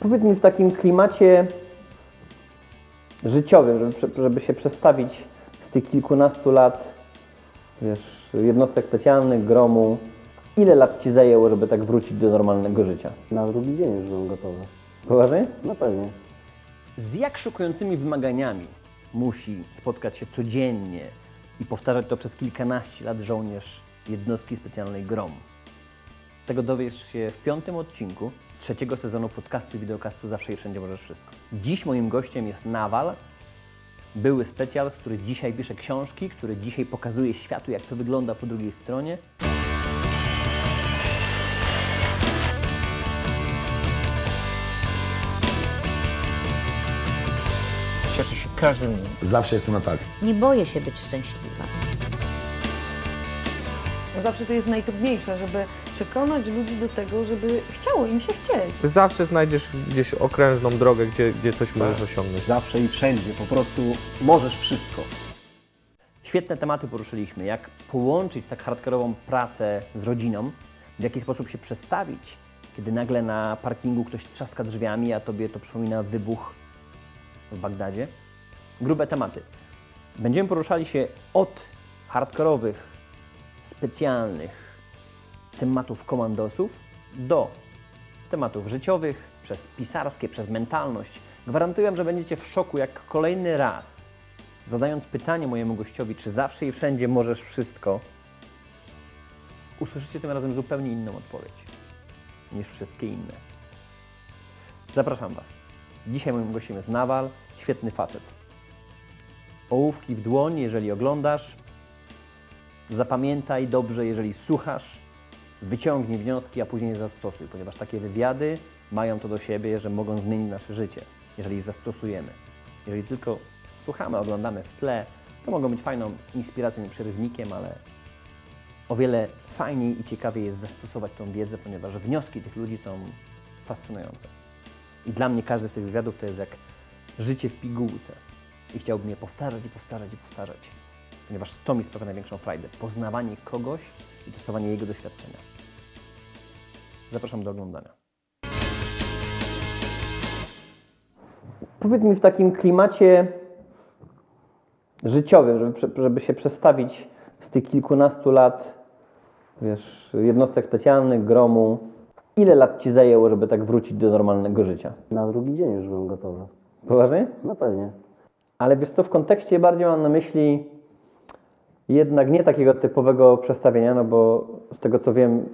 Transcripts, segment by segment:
Powiedz mi w takim klimacie życiowym, żeby, żeby się przestawić z tych kilkunastu lat, wiesz, jednostek specjalnych, gromu, ile lat Ci zajęło, żeby tak wrócić do normalnego życia? Na drugi dzień już byłem gotowy. Poważnie? No pewnie. Z jak szokującymi wymaganiami musi spotkać się codziennie i powtarzać to przez kilkanaście lat żołnierz jednostki specjalnej GROM? Tego dowiesz się w piątym odcinku trzeciego sezonu podcastu i wideokastu Zawsze i Wszędzie Możesz Wszystko. Dziś moim gościem jest Nawal, były specjal, który dzisiaj pisze książki, który dzisiaj pokazuje światu, jak to wygląda po drugiej stronie. Cieszę się każdym dniem. Zawsze jestem na tak. Nie boję się być szczęśliwa. Zawsze to jest najtrudniejsze, żeby przekonać ludzi do tego, żeby chciało im się chcieć. Zawsze znajdziesz gdzieś okrężną drogę, gdzie, gdzie coś możesz osiągnąć. Zawsze i wszędzie, po prostu możesz wszystko. Świetne tematy poruszyliśmy, jak połączyć tak hardkorową pracę z rodziną, w jaki sposób się przestawić, kiedy nagle na parkingu ktoś trzaska drzwiami, a tobie to przypomina wybuch w Bagdadzie. Grube tematy. Będziemy poruszali się od hardkorowych, specjalnych tematów komandosów do tematów życiowych, przez pisarskie, przez mentalność. Gwarantuję, że będziecie w szoku, jak kolejny raz zadając pytanie mojemu gościowi, czy zawsze i wszędzie możesz wszystko, usłyszycie tym razem zupełnie inną odpowiedź niż wszystkie inne. Zapraszam Was. Dzisiaj moim gościem jest Nawal, świetny facet. Ołówki w dłoń, jeżeli oglądasz. Zapamiętaj dobrze, jeżeli słuchasz. Wyciągnij wnioski, a później zastosuj, ponieważ takie wywiady mają to do siebie, że mogą zmienić nasze życie, jeżeli zastosujemy. Jeżeli tylko słuchamy, oglądamy w tle, to mogą być fajną inspiracją i przerywnikiem, ale o wiele fajniej i ciekawiej jest zastosować tą wiedzę, ponieważ wnioski tych ludzi są fascynujące. I dla mnie każdy z tych wywiadów to jest jak życie w pigułce. I chciałbym je powtarzać i powtarzać i powtarzać, ponieważ to mi sprawia największą frajdę. Poznawanie kogoś i testowanie jego doświadczenia. Zapraszam do oglądania. Powiedz mi w takim klimacie życiowym, żeby, żeby się przestawić z tych kilkunastu lat, wiesz, jednostek specjalnych, gromu, ile lat Ci zajęło, żeby tak wrócić do normalnego życia? Na drugi dzień już byłem gotowy. Poważnie? No pewnie. Ale wiesz co, w kontekście bardziej mam na myśli jednak nie takiego typowego przestawienia, no bo z tego co wiem,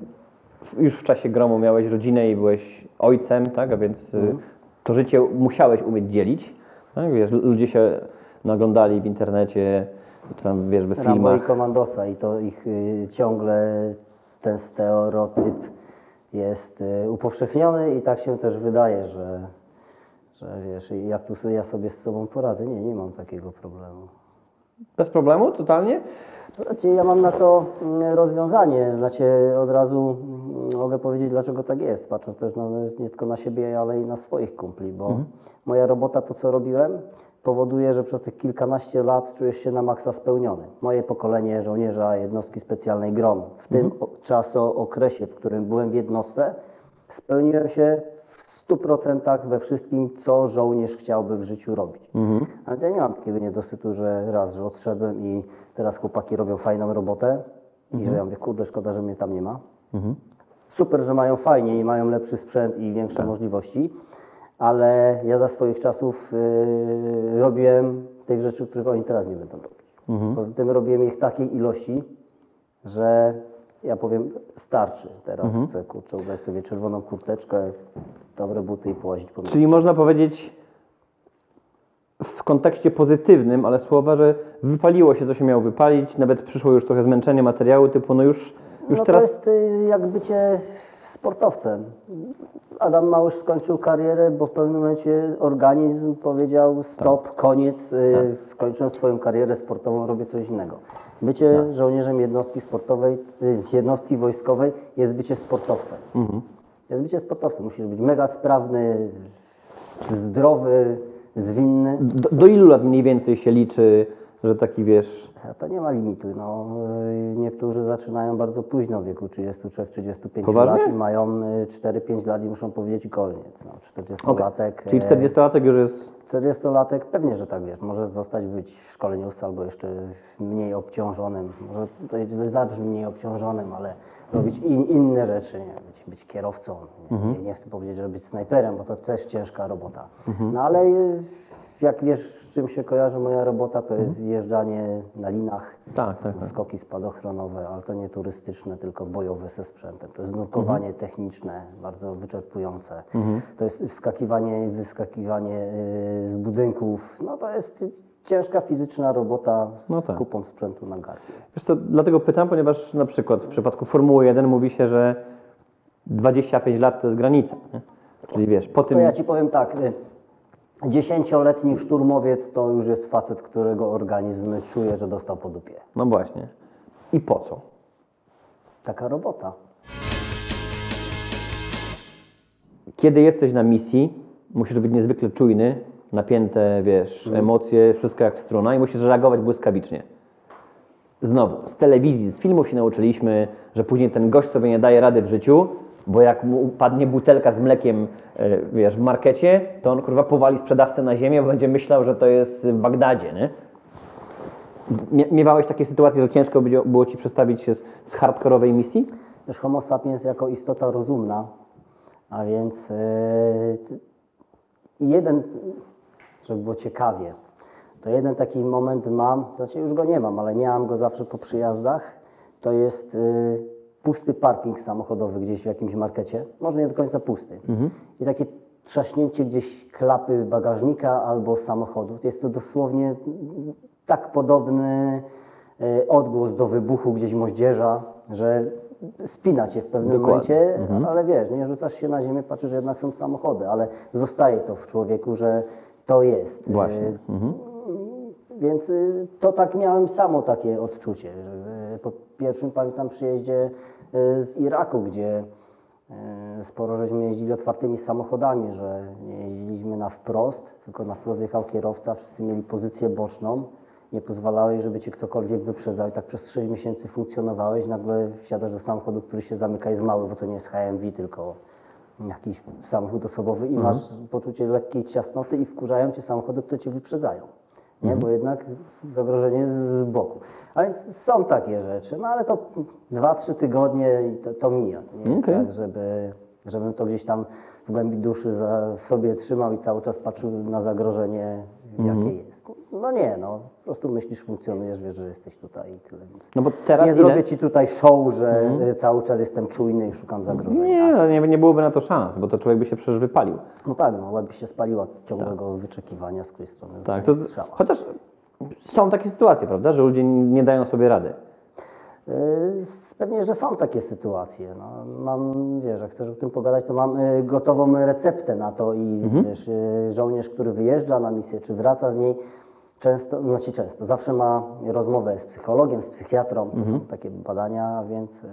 już w czasie gromu miałeś rodzinę i byłeś ojcem, tak? A więc y, to życie musiałeś umieć dzielić. Tak? Wiesz, ludzie się naglądali w internecie, czy tam wiesz, w Rambo i filmach. Komandosa i to ich y, ciągle ten stereotyp jest y, upowszechniony i tak się też wydaje, że, że wiesz, jak tu ja sobie z sobą poradzę. Nie, nie mam takiego problemu. Bez problemu, totalnie? Znaczy, ja mam na to mm, rozwiązanie. Znaczy, od razu mm, mogę powiedzieć, dlaczego tak jest. Patrząc też nie tylko na siebie, ale i na swoich kumpli, bo moja robota, to co robiłem, powoduje, że przez tych kilkanaście lat czujesz się na maksa spełniony. Moje pokolenie żołnierza jednostki specjalnej GROM, w tym o- czasookresie, w którym byłem w jednostce, spełniłem się 100% we wszystkim, co żołnierz chciałby w życiu robić. A więc ja nie mam takiego niedosytu, że raz, że odszedłem i teraz chłopaki robią fajną robotę i że ja mówię, kurde, szkoda, że mnie tam nie ma. Super, że mają fajnie i mają lepszy sprzęt i większe możliwości, ale ja za swoich czasów yy, robiłem tych rzeczy, których oni teraz nie będą robić. Poza tym robiłem ich w takiej ilości, że ja powiem, starczy. Teraz chcę kurczę, ubrać sobie czerwoną kurteczkę, dobre buty i połazić po mieście. Czyli można powiedzieć w kontekście pozytywnym, ale słowa, że wypaliło się, co się miało wypalić, nawet przyszło już trochę zmęczenie materiału, typu no już, już no teraz... to jest y, jak bycie sportowcem. Adam Małysz skończył karierę, bo w pewnym momencie organizm powiedział stop, koniec, y, skończyłem swoją karierę sportową, robię coś innego. Bycie żołnierzem jednostki sportowej, y, jednostki wojskowej jest bycie sportowcem. Jest bycie sportowcem. Musisz być mega sprawny, zdrowy, zwinny. Do, do ilu lat mniej więcej się liczy że taki wiesz. To nie ma limitu. No, y, niektórzy zaczynają bardzo późno, w wieku 33-35 Poważnie? lat i mają y, 4-5 lat i muszą powiedzieć koniec. No, 40-latek. Czyli e, 40-latek już jest. 40-latek pewnie, że tak wiesz, może zostać być w szkoleniówce albo jeszcze mniej obciążonym, może to zabrzmi mniej obciążonym, ale robić in, inne rzeczy, nie? Być, być kierowcą. Nie, nie, nie chcę powiedzieć, że być snajperem, bo to też ciężka robota. No ale y, jak wiesz, czym się kojarzy moja robota, to jest wjeżdżanie na linach, Tak, to tak, są tak. skoki spadochronowe, ale to nie turystyczne, tylko bojowe ze sprzętem. To jest nurkowanie techniczne, bardzo wyczerpujące. To jest wskakiwanie i wyskakiwanie y, z budynków. No to jest ciężka fizyczna robota z No tak. kupą sprzętu na garbie. Wiesz co, dlatego pytam, ponieważ na przykład w przypadku Formuły 1 mówi się, że 25 lat to jest granica. Nie? Czyli wiesz, po tym. To ja ci powiem tak, y, dziesięcioletni szturmowiec to już jest facet, którego organizm czuje, że dostał po dupie. No właśnie. I po co? Taka robota. Kiedy jesteś na misji, musisz być niezwykle czujny, napięte, wiesz, emocje, wszystko jak struna i musisz reagować błyskawicznie. Znowu, z telewizji, z filmów się nauczyliśmy, że później ten gość sobie nie daje rady w życiu, bo jak mu upadnie butelka z mlekiem, e, wiesz, w markecie, to on kurwa powali sprzedawcę na ziemię, bo będzie myślał, że to jest w Bagdadzie, nie? Mie- Miewałeś takie sytuacje, że ciężko było ci przestawić się z, z hardkorowej misji? Wiesz, homo sapiens jako istota rozumna, a więc yy, jeden, żeby było ciekawie, to jeden taki moment mam, znaczy już go nie mam, ale miałam go zawsze po przyjazdach, to jest yy, pusty parking samochodowy gdzieś w jakimś markecie, może nie do końca pusty. I takie trzaśnięcie gdzieś klapy bagażnika albo samochodu. Jest to dosłownie tak podobny e, odgłos do wybuchu gdzieś moździerza, że spina cię w pewnym Dokładnie. momencie, ale wiesz, nie rzucasz się na ziemię, patrzysz, że jednak są samochody, ale zostaje to w człowieku, że to jest. Właśnie. E, Więc y, to tak miałem samo takie odczucie. że, Po pierwszym pamiętam przyjeździe y, z Iraku, gdzie y, sporo żeśmy jeździli otwartymi samochodami, że nie jeździliśmy na wprost, tylko na wprost jechał kierowca, wszyscy mieli pozycję boczną, nie pozwalałeś, żeby cię ktokolwiek wyprzedzał. I tak przez 6 miesięcy funkcjonowałeś, nagle wsiadasz do samochodu, który się zamyka jest mały, bo to nie jest HMV, tylko jakiś samochód osobowy i masz poczucie lekkiej ciasnoty i wkurzają cię samochody, które cię wyprzedzają. Nie, bo jednak zagrożenie jest z boku. A więc są takie rzeczy, no ale to 2-3 tygodnie i to, to mija. To nie jest Okej. tak, żeby, żebym to gdzieś tam w głębi duszy za, w sobie trzymał i cały czas patrzył na zagrożenie, jakie jest. No nie, no po prostu myślisz, funkcjonujesz, wiesz, że jesteś tutaj i tyle. Więc No bo teraz nie ile? zrobię ci tutaj show, że y, cały czas jestem czujny i szukam zagrożenia. Nie, no nie, nie byłoby na to szans, bo to człowiek by się przecież wypalił. No tak, no łeb by się spaliła od ciągłego wyczekiwania, z której strony Tak, to, strzała. chociaż są takie sytuacje, prawda, że ludzie nie dają sobie rady. Yy, Pewnie, że są takie sytuacje. No, mam, wiesz, jak chcesz o tym pogadać, to mam y, gotową receptę na to i wiesz, y, żołnierz, który wyjeżdża na misję, czy wraca z niej, często, znaczy często, zawsze ma rozmowę z psychologiem, z psychiatrą, to są takie badania, więc y,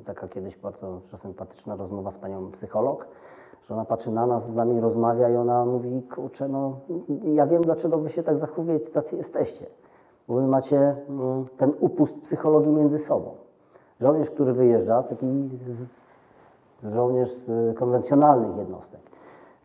y, taka kiedyś bardzo sympatyczna rozmowa z panią psycholog, że ona patrzy na nas, z nami rozmawia i ona mówi, kurczę, no ja wiem, dlaczego wy się tak zachowujecie, tacy jesteście. Bo wy macie mm, ten upust psychologii między sobą. Żołnierz, który wyjeżdża, taki żołnierz z konwencjonalnych jednostek,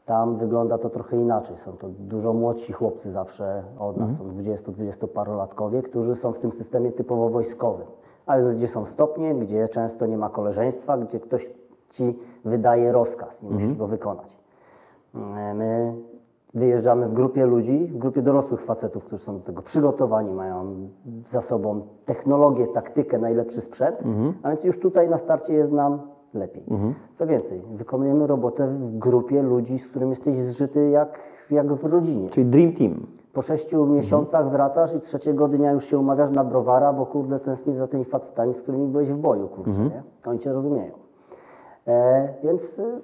tam wygląda to trochę inaczej. Są to dużo młodsi chłopcy zawsze od nas, są 20-20-parolatkowie, którzy są w tym systemie typowo wojskowym. A więc gdzie są stopnie, gdzie często nie ma koleżeństwa, gdzie ktoś ci wydaje rozkaz i musisz go wykonać. E, My wyjeżdżamy w grupie ludzi, w grupie dorosłych facetów, którzy są do tego przygotowani, mają za sobą technologię, taktykę, najlepszy sprzęt, a więc już tutaj na starcie jest nam lepiej. Co więcej, wykonujemy robotę w grupie ludzi, z którymi jesteś zżyty jak, jak w rodzinie. Czyli Dream Team. Po sześciu miesiącach wracasz i trzeciego dnia już się umawiasz na browara, bo kurde tęsknisz za tymi facetami, z którymi byłeś w boju, kurczę, nie? Oni cię rozumieją. E, więc y,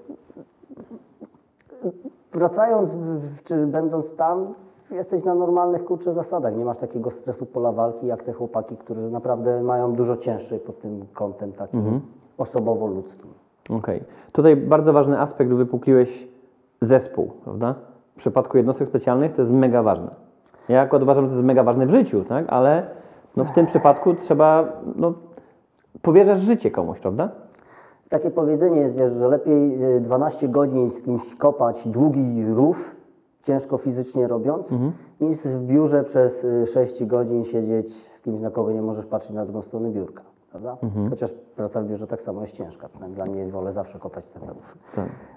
wracając, czy będąc tam, jesteś na normalnych, kurczę, zasadach. Nie masz takiego stresu pola walki, jak te chłopaki, którzy naprawdę mają dużo cięższy pod tym kątem takim osobowo-ludzkim. Okej. Tutaj bardzo ważny aspekt, wypukliłeś zespół, prawda? W przypadku jednostek specjalnych to jest mega ważne. Ja akurat uważam, że to jest mega ważne w życiu, tak? ale no w tym przypadku trzeba, no, powierzasz życie komuś, prawda? Takie powiedzenie jest, wiesz, że lepiej y, 12 godzin z kimś kopać długi rów, ciężko fizycznie robiąc, niż w biurze przez y, 6 godzin siedzieć z kimś, na kogo nie możesz patrzeć na drugą stronę biurka. Prawda? Chociaż praca w biurze tak samo jest ciężka. Dla mnie wolę zawsze kopać ten rów.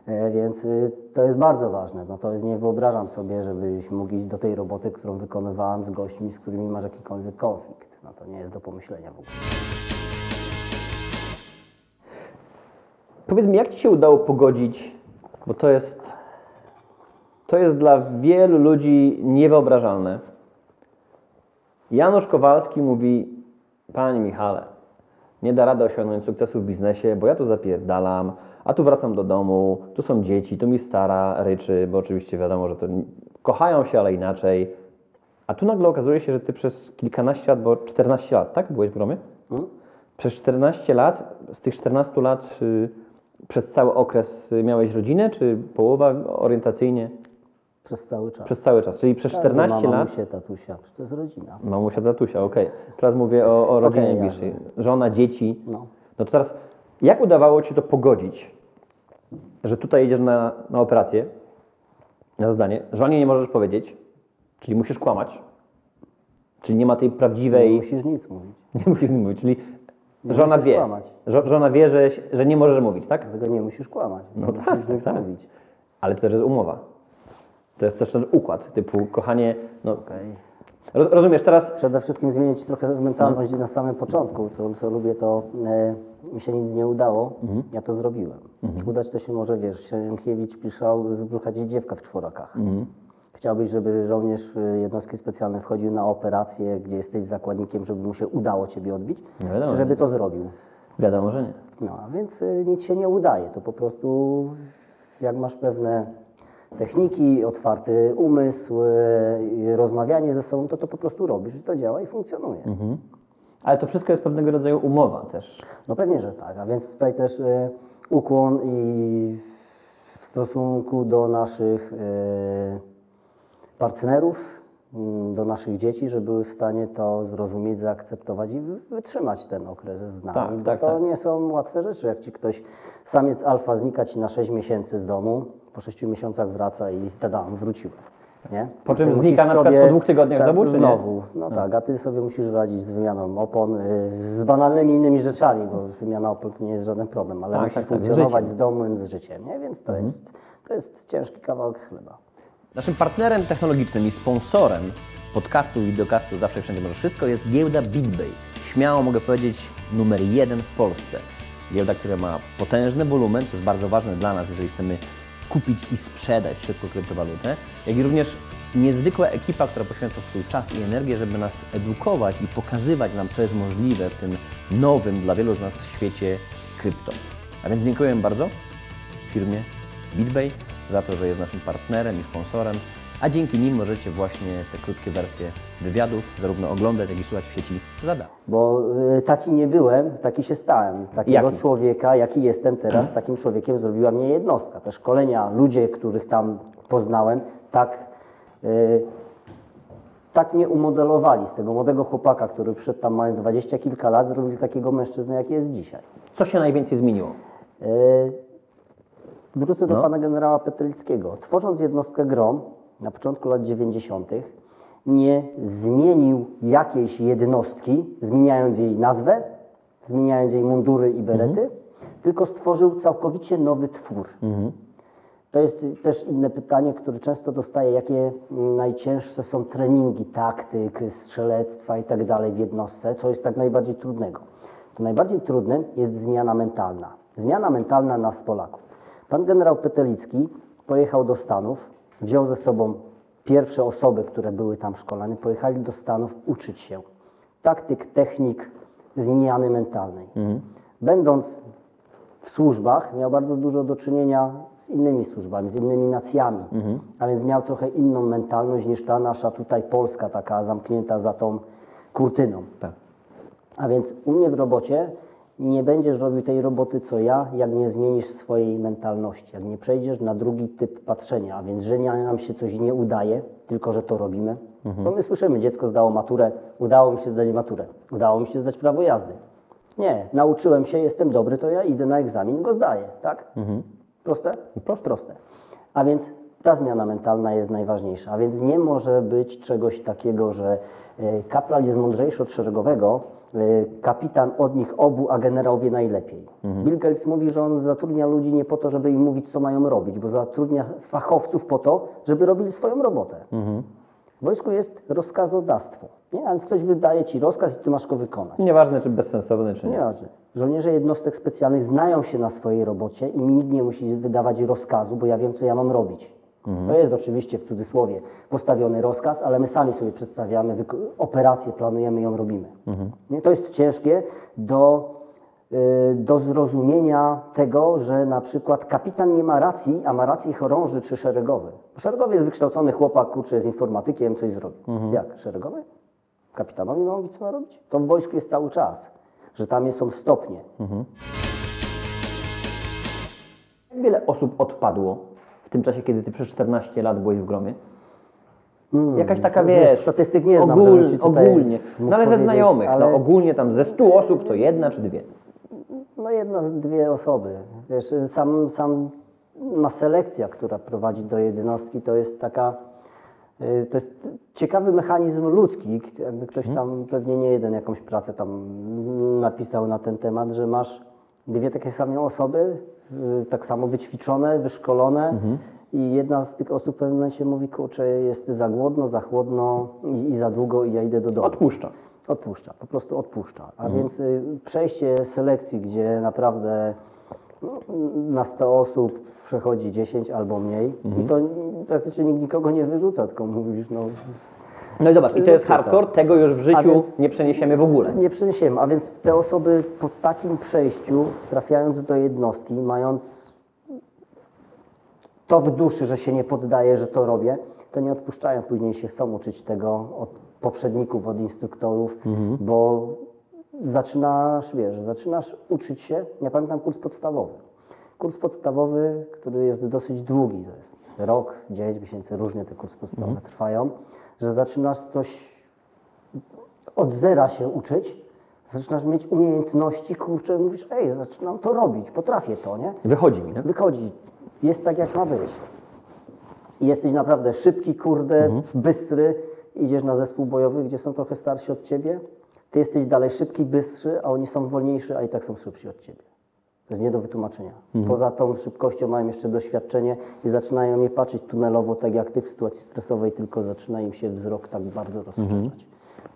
E, więc y, to jest bardzo ważne. No to jest, nie wyobrażam sobie, żebyś mógł iść do tej roboty, którą wykonywałem z gośćmi, z którymi masz jakikolwiek konflikt. No to nie jest do pomyślenia w ogóle. Powiedz mi, jak Ci się udało pogodzić, bo to jest, to jest dla wielu ludzi niewyobrażalne. Janusz Kowalski mówi, Panie Michale, nie da rady osiągnąć sukcesu w biznesie, bo ja tu zapierdalam, a tu wracam do domu, tu są dzieci, tu mi stara ryczy, bo oczywiście wiadomo, że to kochają się, ale inaczej. A tu nagle okazuje się, że Ty przez kilkanaście lat, bo 14 lat, tak? Byłeś w Gromie? Przez 14 lat, z tych 14 lat y, przez cały okres y, miałeś rodzinę, czy połowa orientacyjnie? Przez cały czas. Przez cały czas, czyli przez Tak, 14 bo ma lat. Mamusię, tatusia, to jest rodzina. Mamusia, tatusia, okej. Teraz mówię o, o rodzinie Okej, najbliższej. Żona, dzieci. No. No to teraz, jak udawało Ci to pogodzić, że tutaj jedziesz na, na operację, na zadanie, żonie nie możesz powiedzieć, czyli musisz kłamać, czyli nie ma tej Nie prawdziwej... musisz nic mówić. Nie musisz nic mówić, czyli żona musisz wie, kłamać. żo, żona wie, że, że nie możesz mówić, tak? Dlatego nie musisz kłamać. No nie tak, musisz nic tak. mówić. Ale to też jest umowa. To jest też ten układ, typu kochanie, no... Roz, rozumiesz, teraz... Przede wszystkim zmienić trochę mentalność na samym początku. Co, co lubię, to e, mi się nic nie udało, Mhm. ja to zrobiłem. Udać to się może, wiesz, Sienkiewicz piszał z brzucha ci dziewka w czworakach. Mhm. Chciałbyś, żeby żołnierz e, jednostki specjalnej wchodził na operację, gdzie jesteś zakładnikiem, żeby mu się udało ciebie odbić, No wiadomo, czy żeby to zrobił? Wiadomo, że nie. No, a więc y, nic się nie udaje. To po prostu jak masz pewne techniki, otwarty umysł, y, rozmawianie ze sobą, to to po prostu robisz i to działa i funkcjonuje. Ale to wszystko jest pewnego rodzaju umowa też. No pewnie, że tak. A więc tutaj też y, ukłon i w stosunku do naszych y, partnerów, mm, do naszych dzieci, że były w stanie to zrozumieć, zaakceptować i wy- wytrzymać ten okres z nami. Tak, bo tak, to tak. nie są łatwe rzeczy. Jak ci ktoś, samiec alfa znika ci na 6 miesięcy z domu, po 6 miesiącach wraca i tadam, wróciłem. Nie? Po czym znika na przykład po dwóch tygodniach tak, zabójczy? Znowu, no tak, a ty sobie musisz radzić z wymianą opon, y, z banalnymi innymi rzeczami, bo wymiana opon to nie jest żaden problem, ale Tak, musisz tak, tak, z funkcjonować życiem. z domem, z życiem, nie? Więc to, jest, to jest ciężki kawałek chleba. Naszym partnerem technologicznym i sponsorem podcastu i videocastu Zawsze Wszędzie Możesz Wszystko jest giełda BitBay. Śmiało mogę powiedzieć numer jeden w Polsce. Giełda, która ma potężny wolumen, co jest bardzo ważne dla nas, jeżeli chcemy kupić i sprzedać szybko kryptowalutę, jak i również niezwykła ekipa, która poświęca swój czas i energię, żeby nas edukować i pokazywać nam, co jest możliwe w tym nowym dla wielu z nas świecie krypto. A więc dziękuję bardzo firmie BitBay za to, że jest naszym partnerem i sponsorem, a dzięki nim możecie właśnie te krótkie wersje wywiadów zarówno oglądać, jak i słuchać w sieci za darmo. Bo y, taki nie byłem, taki się stałem. Takiego człowieka, jaki jestem teraz, takim człowiekiem zrobiła mnie jednostka. Te szkolenia, ludzie, których tam poznałem, tak, y, tak mnie umodelowali. Z tego młodego chłopaka, który przyszedł tam mając dwadzieścia kilka lat, zrobili takiego mężczyznę, jaki jest dzisiaj. Co się najwięcej zmieniło? Y, Wrócę do No. pana generała Petryckiego. Tworząc jednostkę GROM na początku lat 90., nie zmienił jakiejś jednostki, zmieniając jej nazwę, zmieniając jej mundury i berety, tylko stworzył całkowicie nowy twór. To jest też inne pytanie, które często dostaję, jakie najcięższe są treningi taktyk, strzelectwa i tak dalej w jednostce, co jest tak najbardziej trudnego. To najbardziej trudnym jest zmiana mentalna. Zmiana mentalna nas Polaków. Pan generał Petelicki pojechał do Stanów, wziął ze sobą pierwsze osoby, które były tam szkolone, pojechali do Stanów uczyć się taktyk, technik zmiany mentalnej. Będąc w służbach miał bardzo dużo do czynienia z innymi służbami, z innymi nacjami, a więc miał trochę inną mentalność niż ta nasza tutaj Polska, taka zamknięta za tą kurtyną. Tak. A więc u mnie w robocie Nie będziesz robił tej roboty co ja, jak nie zmienisz swojej mentalności, jak nie przejdziesz na drugi typ patrzenia, a więc, że nam się coś nie udaje, tylko że to robimy. Bo my słyszymy, dziecko zdało maturę, udało mi się zdać maturę, udało mi się zdać prawo jazdy. Nie, nauczyłem się, jestem dobry, to ja idę na egzamin, go zdaję, tak? Proste? Proste. Proste. A więc ta zmiana mentalna jest najważniejsza. A więc nie może być czegoś takiego, że e, kapral jest mądrzejszy od szeregowego, kapitan od nich obu, a generał wie najlepiej. Bill Gates mówi, że on zatrudnia ludzi nie po to, żeby im mówić, co mają robić, bo zatrudnia fachowców po to, żeby robili swoją robotę. W wojsku jest rozkazodawstwo. Nie? A więc ktoś wydaje ci rozkaz i ty masz go wykonać. Nieważne, czy bezsensowny, czy nie. Nieważne. Żołnierze jednostek specjalnych znają się na swojej robocie i mi nikt nie musi wydawać rozkazu, bo ja wiem, co ja mam robić. To jest oczywiście w cudzysłowie postawiony rozkaz, ale my sami sobie przedstawiamy operację, planujemy ją robimy. Nie? To jest ciężkie do, y, do zrozumienia tego, że na przykład kapitan nie ma racji, a ma rację chorąży czy szeregowy. Szeregowy jest wykształcony chłopak, kurczę, jest informatykiem, coś zrobi. Jak? Szeregowy? Kapitanowi ma mówić, co ma robić? To w wojsku jest cały czas, że tam są stopnie. Jak wiele osób odpadło tym czasie, kiedy ty przez 14 lat byłeś w gromie? Jakaś taka, wiesz, statystyk nie znam, ogól, ci tutaj ogólnie. No ale ze powiedzieć, znajomych, ale- no ogólnie tam ze 100 osób to jedna czy dwie. No jedna, z- dwie osoby. Wiesz, sam, sam ma selekcja, która prowadzi do jednostki, to jest taka, y, to jest ciekawy mechanizm ludzki, k- jakby ktoś tam, pewnie nie jeden jakąś pracę tam napisał na ten temat, że masz dwie takie same osoby, tak samo wyćwiczone, wyszkolone i jedna z tych osób w pewnym momencie mówi, kurczę, jest za głodno, za chłodno i, i za długo i ja idę do domu. Odpuszcza. Odpuszcza, po prostu odpuszcza. A więc y, przejście selekcji, gdzie naprawdę no, na 100 osób przechodzi 10 albo mniej i to praktycznie nikt nikogo nie wyrzuca, tylko mówisz, no No i zobacz, i to jest hardcore, tego już w życiu więc- nie przeniesiemy w ogóle. nie przeniesiemy. A więc te osoby po takim przejściu, trafiając do jednostki, mając to w duszy, że się nie poddaję, że to robię, to nie odpuszczają, później się chcą uczyć tego od poprzedników, od instruktorów, bo zaczynasz, wiesz, zaczynasz uczyć się, ja pamiętam kurs podstawowy. Kurs podstawowy, który jest dosyć długi, to jest rok, 9 miesięcy, różnie te kursy podstawowe trwają, że zaczynasz coś od zera się uczyć, zaczynasz mieć umiejętności, kurczę, mówisz, ej, zaczynam to robić, potrafię to, nie? Wychodzi mi, nie? Wychodzi, jest tak jak ma być. I jesteś naprawdę szybki, kurde, bystry, idziesz na zespół bojowy, gdzie są trochę starsi od ciebie, ty jesteś dalej szybki, bystrzy, a oni są wolniejsi, a i tak są szybsi od ciebie. To jest nie do wytłumaczenia. Poza tą szybkością mają jeszcze doświadczenie i zaczynają nie patrzeć tunelowo, tak jak ty w sytuacji stresowej, tylko zaczyna im się wzrok tak bardzo rozszerzać.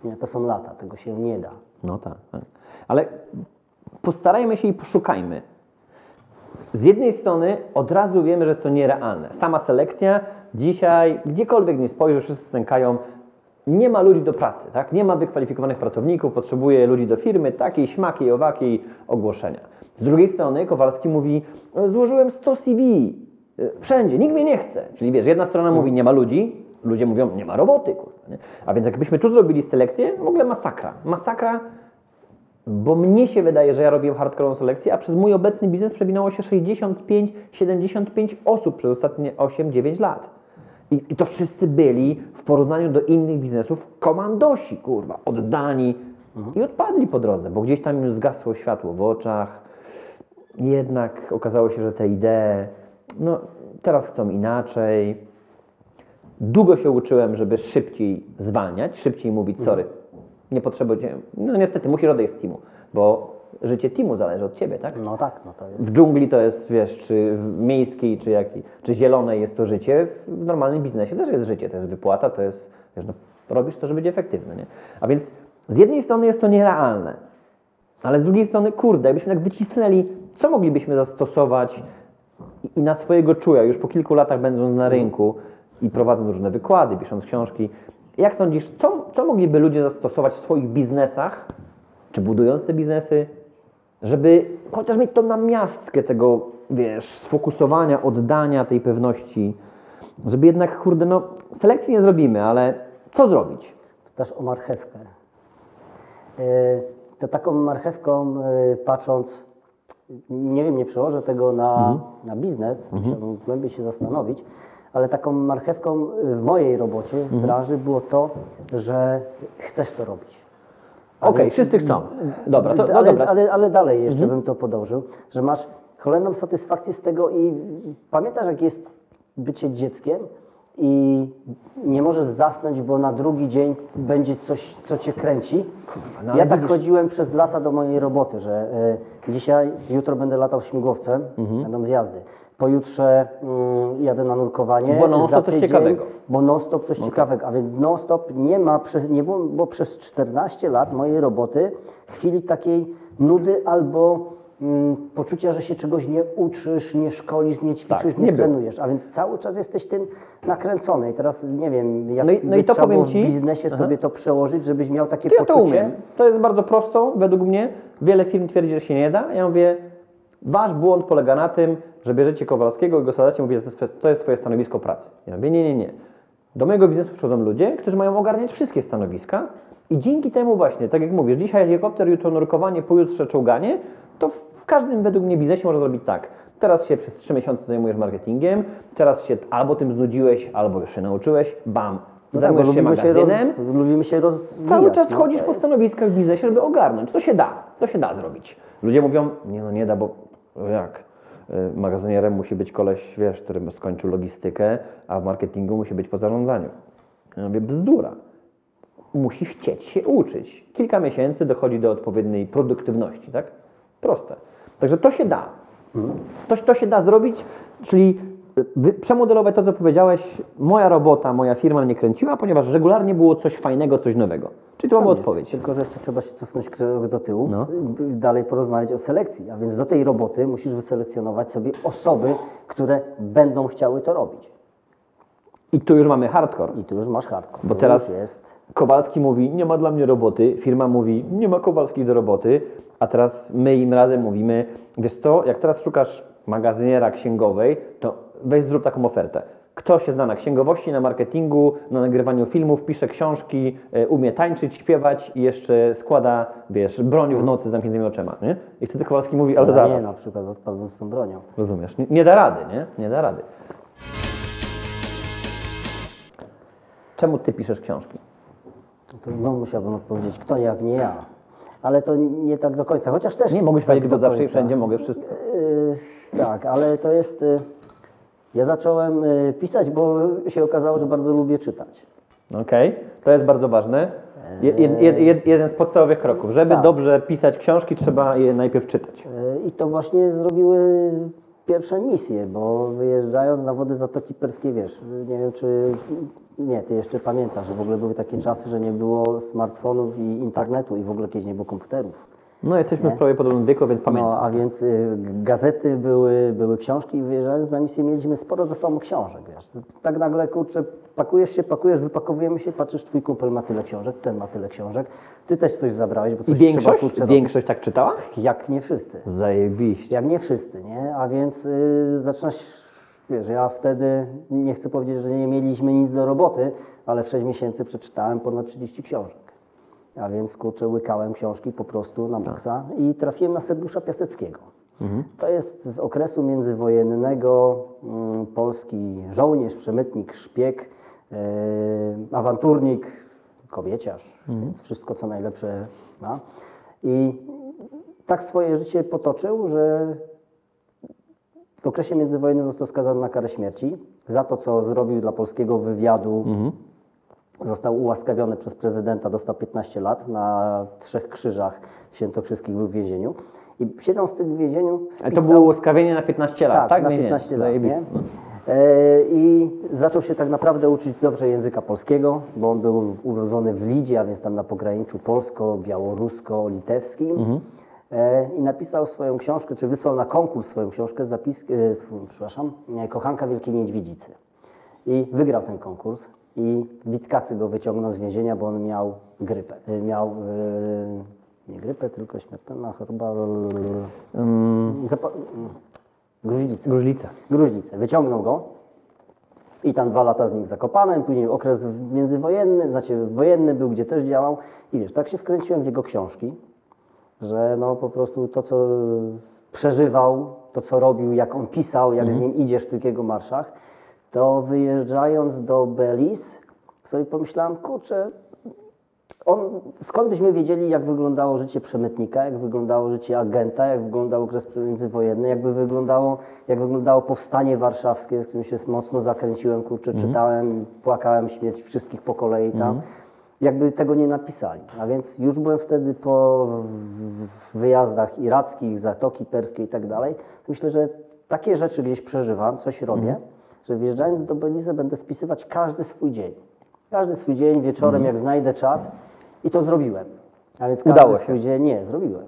Nie, to są lata, tego się nie da. No tak, tak. Ale postarajmy się i poszukajmy. Z jednej strony od razu wiemy, że jest to nierealne. Sama selekcja dzisiaj, gdziekolwiek nie spojrzysz, wszyscy stękają. Nie ma ludzi do pracy, tak? Nie ma wykwalifikowanych pracowników, potrzebuje ludzi do firmy, takiej, śmakiej, owakiej, ogłoszenia. Z drugiej strony Kowalski mówi, złożyłem 100 CV, y, wszędzie, nikt mnie nie chce. Czyli wiesz, jedna strona mówi, nie ma ludzi, ludzie mówią, nie ma roboty, kurwa, nie? A więc jakbyśmy tu zrobili selekcję, w ogóle masakra. Masakra, bo mnie się wydaje, że ja robiłem hardkorową selekcję, a przez mój obecny biznes przewinęło się 65-75 osób przez ostatnie 8-9 lat. I, I to wszyscy byli w porównaniu do innych biznesów komandosi, kurwa, oddani i odpadli po drodze, bo gdzieś tam im zgasło światło w oczach. Jednak okazało się, że te idee, no teraz chcą inaczej. Długo się uczyłem, żeby szybciej zwalniać, szybciej mówić sorry. Nie potrzebuję. No niestety, musisz odejść z teamu, bo życie teamu zależy od ciebie, tak? No tak, no to jest. W dżungli to jest, wiesz, czy w miejskiej, czy, jaki, czy zielonej jest to życie, w normalnym biznesie też jest życie, to jest wypłata, to jest, wiesz, no, robisz to, żeby być efektywny, nie? A więc z jednej strony jest to nierealne, ale z drugiej strony, kurde, jakbyśmy tak wycisnęli, co moglibyśmy zastosować i, na swojego czuja, już po kilku latach będąc na rynku i prowadząc różne wykłady, pisząc książki, jak sądzisz, co, co mogliby ludzie zastosować w swoich biznesach, czy budując te biznesy, żeby chociaż mieć tą namiastkę tego, wiesz, sfokusowania, oddania tej pewności, żeby jednak, kurde, no, selekcji nie zrobimy, ale co zrobić? Pytasz o marchewkę. E, to taką marchewką y, patrząc, nie wiem, nie przełożę tego na, Mhm. na biznes, musiałbym głębiej się zastanowić, ale taką marchewką w mojej robocie, Mhm. w branży było to, że chcesz to robić. Okej, więc- wszyscy chcą. Dobra, to, no ale, dobra. Mhm. ale, ale dalej jeszcze bym to podążył, że masz cholerną satysfakcję z tego i pamiętasz jak jest bycie dzieckiem i nie możesz zasnąć, bo na drugi dzień będzie coś, co cię kręci. no ale ja tak widzisz- chodziłem przez lata do mojej roboty, że y, dzisiaj, jutro będę latał śmigłowcem, Mhm. będą zjazdy. Pojutrze mm, jadę na nurkowanie. Bo non-stop coś tydzień- ciekawego. Bo non-stop coś ciekawego, a więc non-stop nie ma, przez- nie było, bo przez 14 lat mojej roboty chwili takiej nudy albo poczucia, że się czegoś nie uczysz, nie szkolisz, nie ćwiczysz, Tak, nie, nie trenujesz, a więc cały czas jesteś tym nakręcony i teraz nie wiem, jak No i- no i to powiem ci- w biznesie Aha. sobie to przełożyć, żebyś miał takie To ja to poczucie. umiem. To jest bardzo prosto, według mnie. Wiele firm twierdzi, że się nie da. Ja mówię, wasz błąd polega na tym, że bierzecie Kowalskiego i go sadacie i mówicie, to jest, to jest twoje stanowisko pracy. Ja mówię, nie, nie, nie. Do mojego biznesu przychodzą ludzie, którzy mają ogarniać wszystkie stanowiska i dzięki temu właśnie, tak jak mówisz, dzisiaj helikopter, jutro nurkowanie, pojutrze czołganie, to każdym według mnie biznesie można zrobić tak. Teraz się przez trzy miesiące zajmujesz marketingiem, teraz się albo tym znudziłeś, albo już się nauczyłeś, bam, No tak, zajmujesz się lubimy się, magazynem, roz, lubimy się rozwijać. Cały czas no, chodzisz po stanowiskach w biznesie, żeby ogarnąć. To się da, to się da zrobić. Ludzie mówią, nie no nie da, bo jak? Y, Magazynierem musi być koleś, wiesz, który skończył logistykę, a w marketingu musi być po zarządzaniu. Ja mówię, bzdura. Musi chcieć się uczyć. Kilka miesięcy dochodzi do odpowiedniej produktywności, tak? Proste. Także to się da. To, to się da zrobić, czyli wy- przemodelować to, co powiedziałeś, moja robota, moja firma mnie kręciła, ponieważ regularnie było coś fajnego, coś nowego. Czyli to była odpowiedź. Tylko, że jeszcze trzeba się cofnąć krok do tyłu, No. dalej porozmawiać o selekcji. A więc do tej roboty musisz wyselekcjonować sobie osoby, które będą chciały to robić. I tu już mamy hardcore. I tu już masz hardcore. Bo teraz jest. Kowalski mówi, nie ma dla mnie roboty, firma mówi, nie ma Kowalskich do roboty, a teraz my im razem mówimy, wiesz co, jak teraz szukasz magazyniera księgowej, to weź zrób taką ofertę. Kto się zna na księgowości, na marketingu, na nagrywaniu filmów, pisze książki, e, umie tańczyć, śpiewać i jeszcze składa, wiesz, broń w nocy z zamkniętymi oczami, nie? I wtedy Kowalski mówi, ale Ja zaraz, nie, na przykład odpadłem z tą bronią. rozumiesz, nie, nie da rady, nie? Nie da rady. Czemu ty piszesz książki? To znowu musiałbym odpowiedzieć, kto jak nie ja. Ale to nie tak do końca, chociaż też. Nie, mogłeś tak powiedzieć, bo zawsze i wszędzie mogę wszystko. Yy, tak, ale to jest. Yy, ja zacząłem yy, pisać, bo się okazało, że bardzo lubię czytać. Okej, to jest bardzo ważne. Je, jed, jed, jed, jeden z podstawowych kroków. Żeby Tak. dobrze pisać książki, trzeba je najpierw czytać. I to właśnie zrobiły pierwsze misje, bo wyjeżdżając na wody Zatoki Perskiej, wiesz, nie wiem czy. Nie, ty jeszcze pamiętasz, że w ogóle były takie czasy, że nie było smartfonów i internetu i w ogóle kiedyś nie było komputerów. No, jesteśmy w prawie podobnym wieku, więc pamiętam. No, a więc y, gazety były, były książki i wyjeżdżając na misję mieliśmy sporo ze sobą książek, wiesz. Tak nagle, kurczę, pakujesz się, pakujesz, wypakowujemy się, patrzysz, twój kumpel ma tyle książek, ten ma tyle książek, ty też coś zabrałeś, bo I coś trzeba, większość, kurczę, większość tak czytała? Jak nie wszyscy. Zajebiście. Jak nie wszyscy, nie? A więc y, zaczynasz, wiesz, ja wtedy, nie chcę powiedzieć, że nie mieliśmy nic do roboty, ale w 6 miesięcy przeczytałem ponad 30 książek. A więc, kurczę, łykałem książki po prostu na maksa i trafiłem na Sergiusza Piaseckiego. To jest z okresu międzywojennego mm, polski żołnierz, przemytnik, szpieg, yy, awanturnik, kobieciarz, więc wszystko co najlepsze ma. I tak swoje życie potoczył, że w okresie międzywojennym został skazany na karę śmierci za to, co zrobił dla polskiego wywiadu. Został ułaskawiony przez prezydenta, dostał 15 lat na Trzech Krzyżach w Świętokrzyskich był w więzieniu. I siedząc w tym więzieniu spisał... to było łaskawienie na 15 lat, tak? Tak, na Nie, nie. 15 lat, nie? E, I zaczął się tak naprawdę uczyć dobrze języka polskiego, bo on był urodzony w Lidzie, a więc tam na pograniczu polsko-białorusko-litewskim. E, I napisał swoją książkę, czy wysłał na konkurs swoją książkę, zapis, e, przepraszam, e, Kochanka Wielkiej Niedźwiedzicy. I wygrał ten konkurs i Witkacy go wyciągnął z więzienia, bo on miał grypę. E, Miał e, nie grypę, tylko śmiertelna choroba. Zapa- gruźlicę. Gruźlica. Gruźlicę. Wyciągnął go i tam dwa lata z nim Zakopanem, później okres międzywojenny, znaczy wojenny był, gdzie też działał. I wiesz, tak się wkręciłem w jego książki. Że no po prostu to, co przeżywał, to, co robił, jak on pisał, jak z nim idziesz w tych jego marszach, to wyjeżdżając do Belize sobie pomyślałem, kurczę, on, skąd byśmy wiedzieli, jak wyglądało życie przemytnika, jak wyglądał życie agenta, jak wyglądał okres międzywojenny, jakby wyglądało, jak wyglądało powstanie warszawskie, z którym się mocno zakręciłem, kurczę, czytałem, płakałem śmierć wszystkich po kolei tam. Jakby tego nie napisali. A więc już byłem wtedy po wyjazdach irackich, Zatoki Perskiej i tak dalej. Myślę, że takie rzeczy gdzieś przeżywam, coś robię, że wjeżdżając do Belize będę spisywać każdy swój dzień. Każdy swój dzień, wieczorem, jak znajdę czas i to zrobiłem. A więc każdy Udało się. swój dzień, nie, zrobiłem.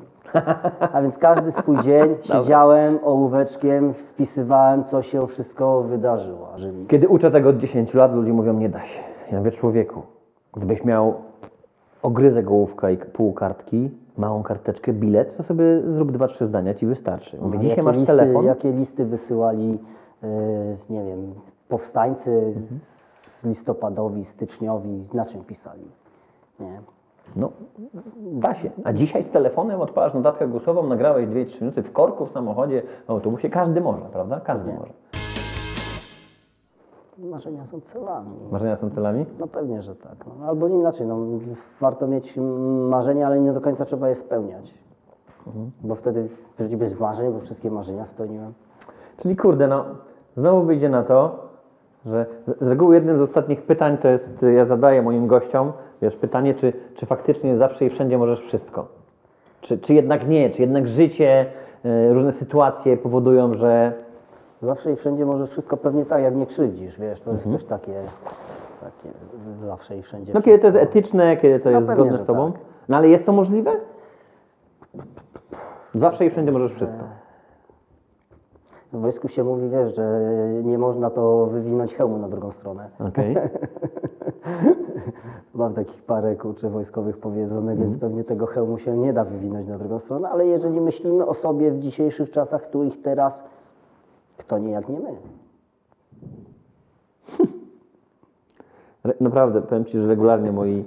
A więc każdy swój dzień siedziałem ołóweczkiem, spisywałem, co się wszystko wydarzyło. Kiedy uczę tego od 10 lat, ludzie mówią, nie da się. Ja mówię, człowieku, gdybyś miał ogryzek ołówka i pół kartki, małą karteczkę, bilet, to sobie zrób dwa, trzy zdania, ci wystarczy. Mówię, dzisiaj jakie masz listy, telefon, Jakie listy wysyłali, e, nie wiem, powstańcy listopadowi, styczniowi, na czym pisali? Nie. no da się. A dzisiaj z telefonem odpalasz notatkę głosową, nagrałeś 2-3 minuty w korku, w samochodzie, w autobusie, każdy może, prawda? Każdy może. Marzenia są celami. Marzenia są celami? No pewnie, że tak. No, albo inaczej, no, warto mieć marzenia, ale nie do końca trzeba je spełniać. Bo wtedy żyć bez marzeń, bo wszystkie marzenia spełniłem. Czyli kurde, no, znowu wyjdzie na to, że z- reguły jednym z ostatnich pytań to jest, ja zadaję moim gościom, wiesz, pytanie, czy, czy faktycznie zawsze i wszędzie możesz wszystko? Czy, czy jednak nie? Czy jednak życie, y, różne sytuacje powodują, że Zawsze i wszędzie możesz wszystko pewnie tak, jak nie krzywdzisz, wiesz, to jest też takie, takie zawsze i wszędzie. no kiedy to jest wszystko. etyczne, kiedy to No jest pewnie, zgodne z tobą? tak. No ale jest to możliwe? Zawsze i wszędzie możesz wszystko. W wojsku się mówi, wiesz, że nie można to wywinąć hełmu na drugą stronę. Okej. Mam takich parę kurczę wojskowych powiedzonych, więc Mhm. pewnie tego hełmu się nie da wywinąć na drugą stronę, ale jeżeli myślimy o sobie w dzisiejszych czasach, tu i teraz, kto nie jak nie my. Naprawdę, powiem Ci, że regularnie moi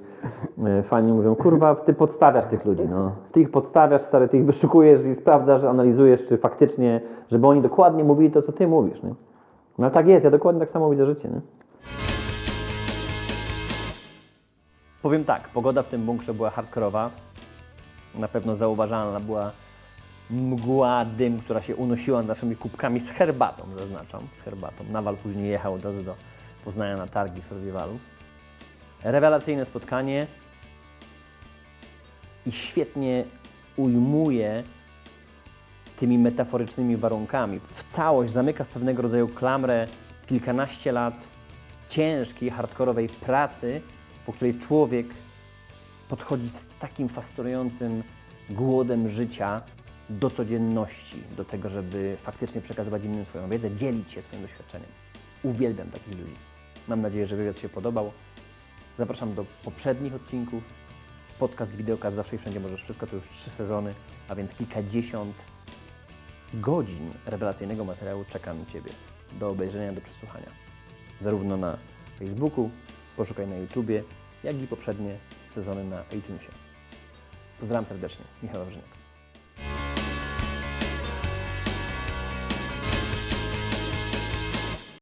e, fani mówią, kurwa, Ty podstawiasz tych ludzi, no. Ty ich podstawiasz, stary, Ty ich wyszukujesz i sprawdzasz, analizujesz, czy faktycznie, żeby oni dokładnie mówili to, co Ty mówisz, nie? No ale tak jest, ja dokładnie tak samo widzę życie, nie? Powiem tak, pogoda w tym bunkrze była hardkorowa. Na pewno zauważalna była mgła, dym, która się unosiła nad naszymi kubkami z herbatą, zaznaczam, z herbatą. Nawal później jechał od razu do Poznania na targi w Survivalu. Rewelacyjne spotkanie i świetnie ujmuje tymi metaforycznymi warunkami. W całość zamyka w pewnego rodzaju klamrę kilkanaście lat ciężkiej, hardkorowej pracy, po której człowiek podchodzi z takim fascynującym głodem życia do codzienności, do tego, żeby faktycznie przekazywać innym swoją wiedzę, dzielić się swoim doświadczeniem. Uwielbiam takich ludzi. Mam nadzieję, że wywiad się podobał. Zapraszam do poprzednich odcinków. Podcast, wideokast Zawsze i Wszędzie Możesz Wszystko to już trzy sezony, a więc kilkadziesiąt godzin rewelacyjnego materiału czeka na Ciebie do obejrzenia, do przesłuchania. Zarówno na Facebooku, poszukaj na YouTubie, jak i poprzednie sezony na iTunesie. Pozdrawiam serdecznie. Michał Wawrzyniak.